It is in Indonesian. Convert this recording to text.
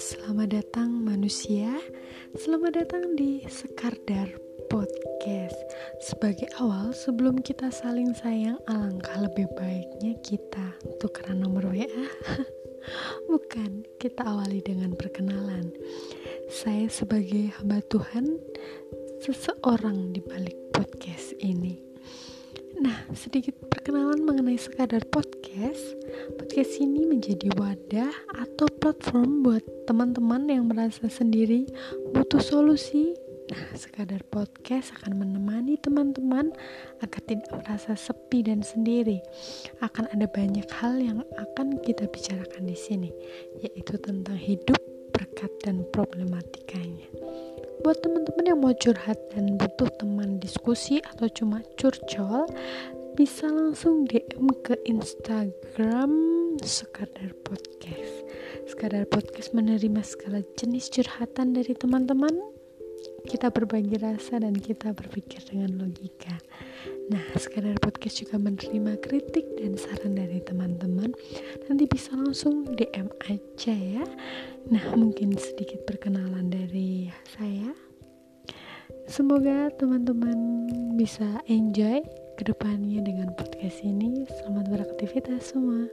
selamat datang manusia. Selamat datang di Sekardar Podcast. Sebagai awal, sebelum kita saling sayang, alangkah lebih baiknya kita tukeran nomor WA. Bukan, kita awali dengan perkenalan. Saya sebagai hamba Tuhan, seseorang di balik podcast ini. Nah, sedikit perkenalan mengenai sekadar podcast. Podcast ini menjadi wadah atau platform buat teman-teman yang merasa sendiri butuh solusi. Nah, sekadar podcast akan menemani teman-teman agar tidak merasa sepi dan sendiri. Akan ada banyak hal yang akan kita bicarakan di sini, yaitu tentang hidup, berkat dan problematikanya buat teman-teman yang mau curhat dan butuh teman diskusi atau cuma curcol bisa langsung DM ke Instagram sekadar podcast sekadar podcast menerima segala jenis curhatan dari teman-teman kita berbagi rasa dan kita berpikir dengan logika Nah, sekadar podcast juga menerima kritik dan saran dari teman-teman. Nanti bisa langsung DM aja ya. Nah, mungkin sedikit perkenalan dari saya. Semoga teman-teman bisa enjoy ke depannya dengan podcast ini. Selamat beraktivitas semua.